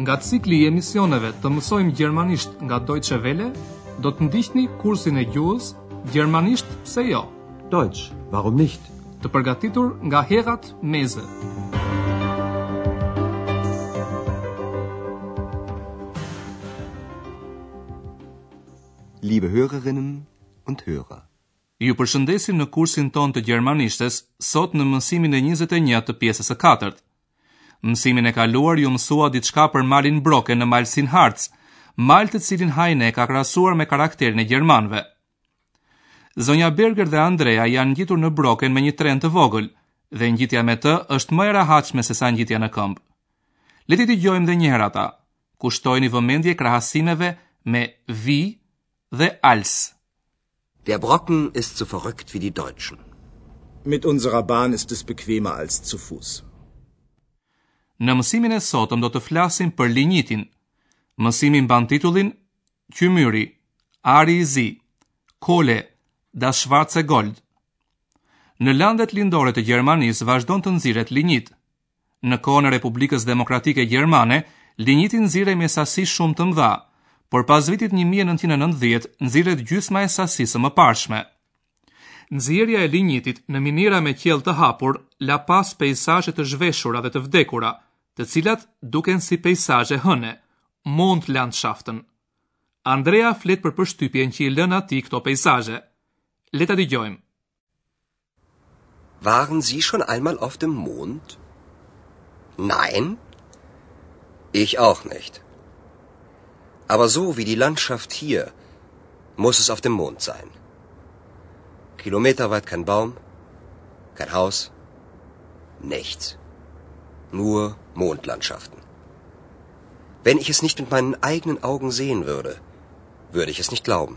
Nga cikli i emisioneve të mësojmë gjermanisht nga Deutsche Welle, do të ndiqni kursin e gjuhës Gjermanisht pse jo? Deutsch, warum nicht? Të përgatitur nga Herrad Meese. Liebe Hörerinnen und Hörer. Ju përshëndesim në kursin tonë të gjermanishtes, sot në mësimin e 21 të pjesës së katërt. Mësimin e kaluar ju mësua diçka për malin Broken në malësinë Harz, mal të cilin Heine e ka krahasuar me karakterin e gjermanëve. Zonja Berger dhe Andrea janë ngjitur në Broken me një tren të vogël dhe ngjitja me të është më e rahatshme se sa ngjitja në këmbë. Le t'i dëgjojmë edhe një herë ata. Kushtojini vëmendje krahasimeve me wie dhe als. Der Brocken ist so verrückt wie die Deutschen. Mit unserer Bahn ist es bequemer als zu Fuß. Në mësimin e sotëm do të flasim për linjitin. Mësimi mban titullin Qymyri, ari i zi, Kohle, das schwarze Gold. Në landet lindore të Gjermanisë vazhdon të nxirret linjit. Në kohën e Republikës Demokratike Gjermane, linjiti nxirrej me sasi shumë të mëdha, por pas vitit një mijë e nëntëqind e nëntëdhjetë nxirret gjysma e sasisë së mëparshme. Nxjerrja e linjitit në miniera me qiell të hapur la pas peisazhe të zhveshura dhe të vdekura, të cilat duken si peisazhe hëne, Mondlandschaften. Andrea flet për përshtypjen që i lënë atij këto peisazhe. Le ta dëgjojmë. Waren Sie schon einmal auf dem Mond? Nein? Ich auch nicht. Aber so wie die Landschaft hier, muss es auf dem Mond sein. Kilometer weit kein Baum, kein Haus, nichts. nur Mondlandschaften. Wenn ich es nicht mit meinen eigenen Augen sehen würde, würde ich es nicht glauben.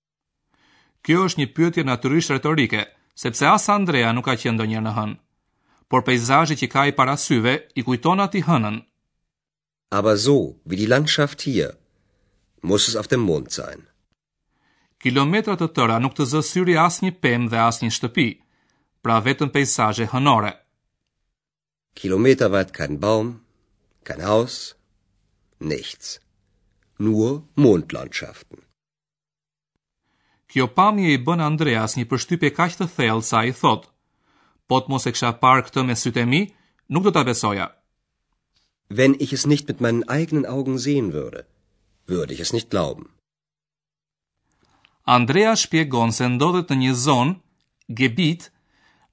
Kjo është një pyetje natyrisht retorike, sepse as Andrea nuk ka qenë ndonjëherë në hënë. Por peizazhi që ka i para syve i kujton atij hënën. Aber so, wie die Landschaft hier, muss es auf dem Mond sein. Kilometra të tëra nuk të zë syri asnjë pemë dhe asnjë shtëpi, pra vetëm peizazhe hënore. Kilometerweit kein Baum, kein Haus, nichts. Nur Mondlandschaften. Kjo pamje i bën Andreas një përshtypje kaq të thellë sa ai thotë, Po të mos e kisha parë këtë me sytë e mi, nuk do ta besoja. Wenn ich es nicht mit meinen eigenen Augen sehen würde, würde ich es nicht glauben. Andrea shpjegon se ndodhet në një zonë, Gebiet,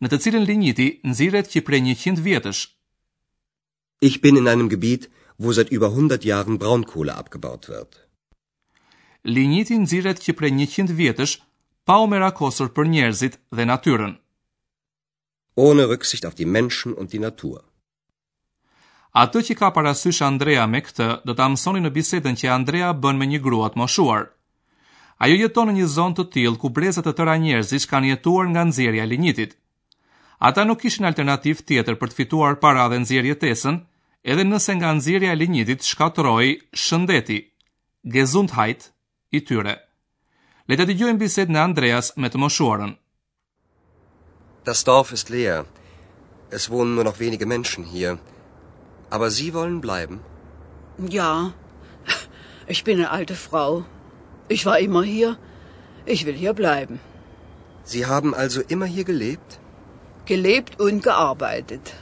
në të cilën linjiti nxirret që prej 100 vjetësh. Ich bin in einem Gebiet, wo seit über 100 Jahren Braunkohle abgebaut wird. Linjiti nxirret që prej 100 vjetësh pa u merakosur për njerëzit dhe natyrën. Ohne Rücksicht auf die Menschen und die Natur. Atë që ka parasysh Andrea me këtë, do ta mësoni në bisedën që Andrea bën me një grua të moshuar. Ajo jeton në një zonë të tillë ku breza të tëra njerëzish kanë jetuar nga nxjerrja e linjitit. Ata nuk kishin alternativë tjetër për të fituar para dhe nxjerrë jetesën, edhe nëse nga nxjerrja e linjitit shkatërrohej shëndeti, Gesundheit, i tyre. Le ta dëgjojmë bisedën e Andreas me të moshuarën. Das Dorf ist leer. Es wohnen nur noch wenige Menschen hier. Aber Sie wollen bleiben? Ja. Ich bin eine alte Frau. Ich war immer hier. Ich will hier bleiben. Sie haben also immer hier gelebt? Gelebt und gearbeitet.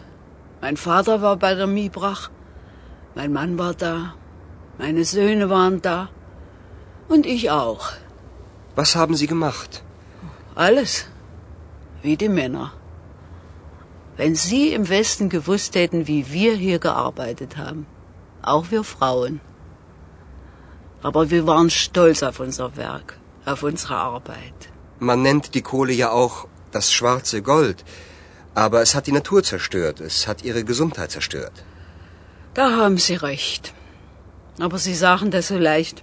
Mein Vater war bei der Miebrach. Mein Mann war da. Meine Söhne waren da. Und ich auch. Was haben Sie gemacht? Alles. Wie die Männer. Wenn Sie im Westen gewusst hätten, wie wir hier gearbeitet haben. Auch wir Frauen. Aber wir waren stolz auf unser Werk, auf unsere Arbeit. Man nennt die Kohle ja auch das schwarze Gold. Aber es hat die Natur zerstört, es hat ihre Gesundheit zerstört. Da haben Sie recht. Aber Sie sagen das so leicht.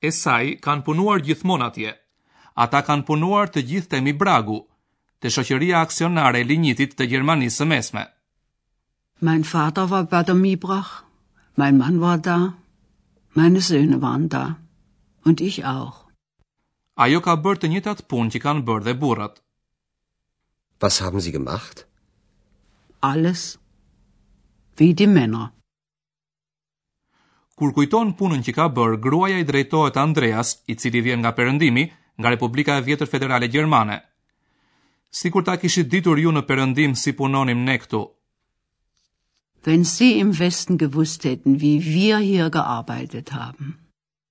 e saj kanë punuar gjithmonë atje. Ata kanë punuar të gjithë te Mibragu, te shoqëria aksionare e linjitit të Gjermanisë së Mesme. Mein Vater war bei der Mibrag, mein Mann war da, meine Söhne waren da, und ich auch. Ajo ka bërë të njëjtat punë që kanë bërë dhe burrat. Was haben Sie gemacht? Alles. Wie die Männer. Kur kujton punën që ka bërë, gruaja i drejtohet Andreas, i cili vjen nga Perëndimi, nga Republika e Vjetër Federale Gjermane. Sikur ta kishit ditur ju në Perëndim si punonim ne këtu. Wenn Sie im Westen gewusst hätten, wie wir hier gearbeitet haben.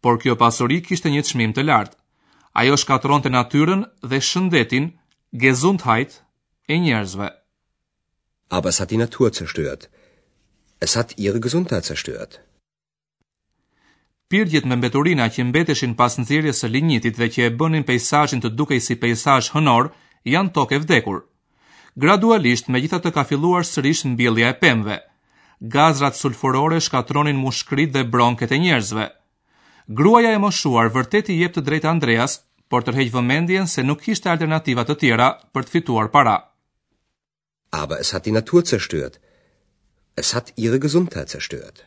Por kjo pasuri kishte një çmim të lartë. Ajo shkatërronte natyrën dhe shëndetin, Gesundheit, e njerëzve. Aber es hat die Natur zerstört. Es hat ihre Gesundheit zerstört. Pirgjet me mbeturina që mbeteshin pas nxjerrjes së linjitit dhe që e bënin peisazhin të dukej si peisazh hënor, janë tokë e vdekur. Gradualisht, megjithatë ka filluar sërish mbjellja e pemëve. Gazrat sulfurore shkatërronin mushkëritë dhe bronket e njerëzve. Gruaja e moshuar vërtet i jep të drejtë Andreas, por tërheq vëmendjen se nuk kishte alternativa të tjera për të fituar para. Aber es hat die Natur zerstört. Es hat ihre Gesundheit zerstört.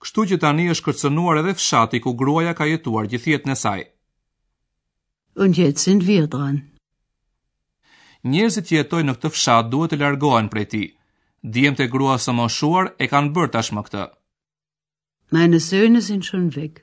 Kështu që tani është kërcënuar edhe fshati ku gruaja ka jetuar gjithë jetën e saj. Und jetzt sind wir dran. Njerëzit që jetojnë në këtë fshat duhet të largohen prej tij. Djemt e gruas së moshuar e kanë bërë tashmë këtë. Meine Söhne sind schon weg.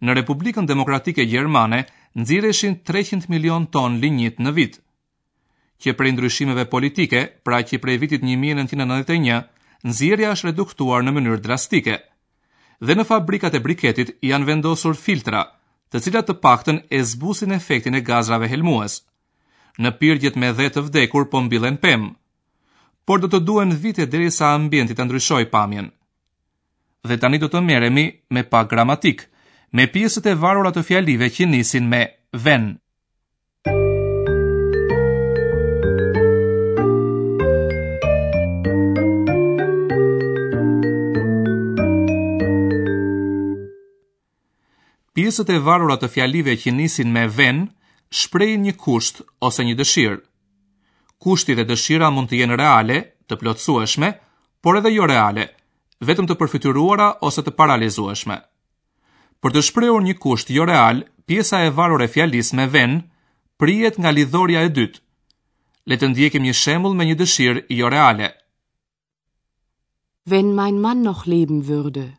Në Republikën Demokratike Gjermane nxirreshin treqind milionë ton linjit në vit. Që prej ndryshimeve politike, pra që prej vitit një mijë e nëntëqind e nëntëdhjetë e një, nxjerrja është reduktuar në mënyrë drastike. Dhe në fabrikat e briketit janë vendosur filtra, të cilat të paktën e zbusin efektin e gazrave helmues. Në pirgjet me dhe të vdekur po mbillen pemë. Por do të duhen vite derisa ambienti të ndryshojë pamjen. Dhe tani do të merremi me pak gramatikë, me pjesët e varura të fjalive që nisin me ven. Pjesët e varura të fjalive që nisin me ven shprehin një kusht ose një dëshirë. Kushti dhe dëshira mund të jenë reale, të plotësueshme, por edhe jo reale, vetëm të përfytyruara ose të parealizueshme. Për të shprehur një kusht jo real, pjesa e varur e fjalisë me ven prihet nga lidhorja e dytë. Le të ndjekim një shembull me një dëshirë jo reale. Wenn mein Mann noch leben würde.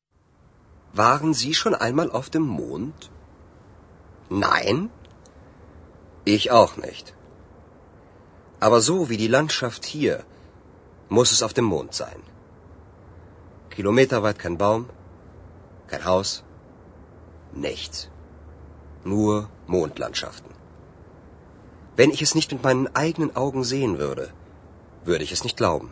Waren Sie schon einmal auf dem Mond? Nein. Ich auch nicht. Aber so wie die Landschaft hier muss es auf dem Mond sein. Kilometerweit kein Baum, kein Haus, nichts. Nur Mondlandschaften. Wenn ich es nicht mit meinen eigenen Augen sehen würde, würde ich es nicht glauben.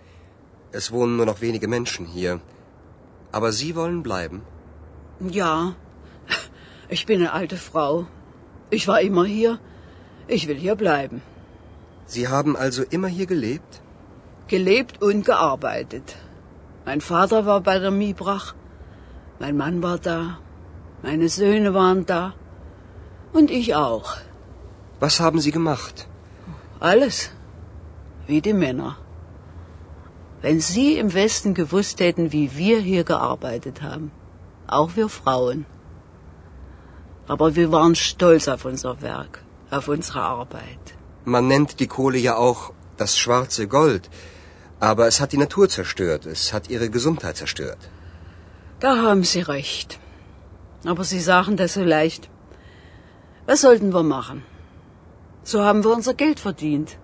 Es wohnen nur noch wenige Menschen hier. Aber Sie wollen bleiben? Ja. Ich bin eine alte Frau. Ich war immer hier. Ich will hier bleiben. Sie haben also immer hier gelebt? Gelebt und gearbeitet. Mein Vater war bei der Miebrach, mein Mann war da, meine Söhne waren da und ich auch. Was haben Sie gemacht? Alles, wie die Männer. Wenn Sie im Westen gewusst hätten, wie wir hier gearbeitet haben, auch wir Frauen. Aber wir waren stolz auf unser Werk auf unsere Arbeit. Man nennt die Kohle ja auch das schwarze Gold, aber es hat die Natur zerstört, es hat ihre Gesundheit zerstört. Da haben Sie recht. Aber Sie sagen das so leicht. Was sollten wir machen? So haben wir unser Geld verdient.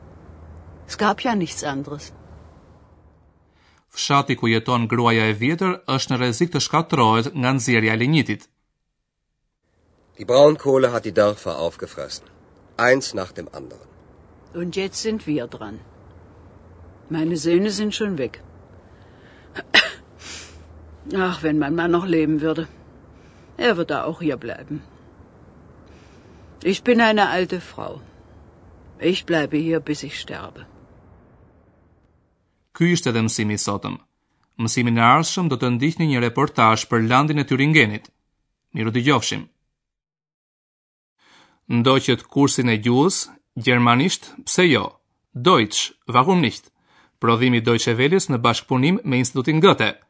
Es gab ja nichts anderes. Fshati ku jeton gruaja e vjetër është në rrezik të shkatërrohet nga nxjerrja e linjitit. Die Braunkohle hat die Dörfer aufgefressen. eins nach dem anderen. Und jetzt sind wir dran. Meine Söhne sind schon weg. Ach, wenn mein Mann noch leben würde. Er wird da auch hier bleiben. Ich bin eine alte Frau. Ich bleibe hier bis ich sterbe. Ky ishte edhe mësimi i sotëm. Në mësimin e ardhshëm do të ndiqni një reportazh për landin e Tyringenit. Mirudëgjofshim. Ndoqët kursin e gjuhës, Gjermanisht, pse jo? Deutsch, warum nicht? Prodhim i Deutsche Welles në bashkëpunim me Institutin Goethe.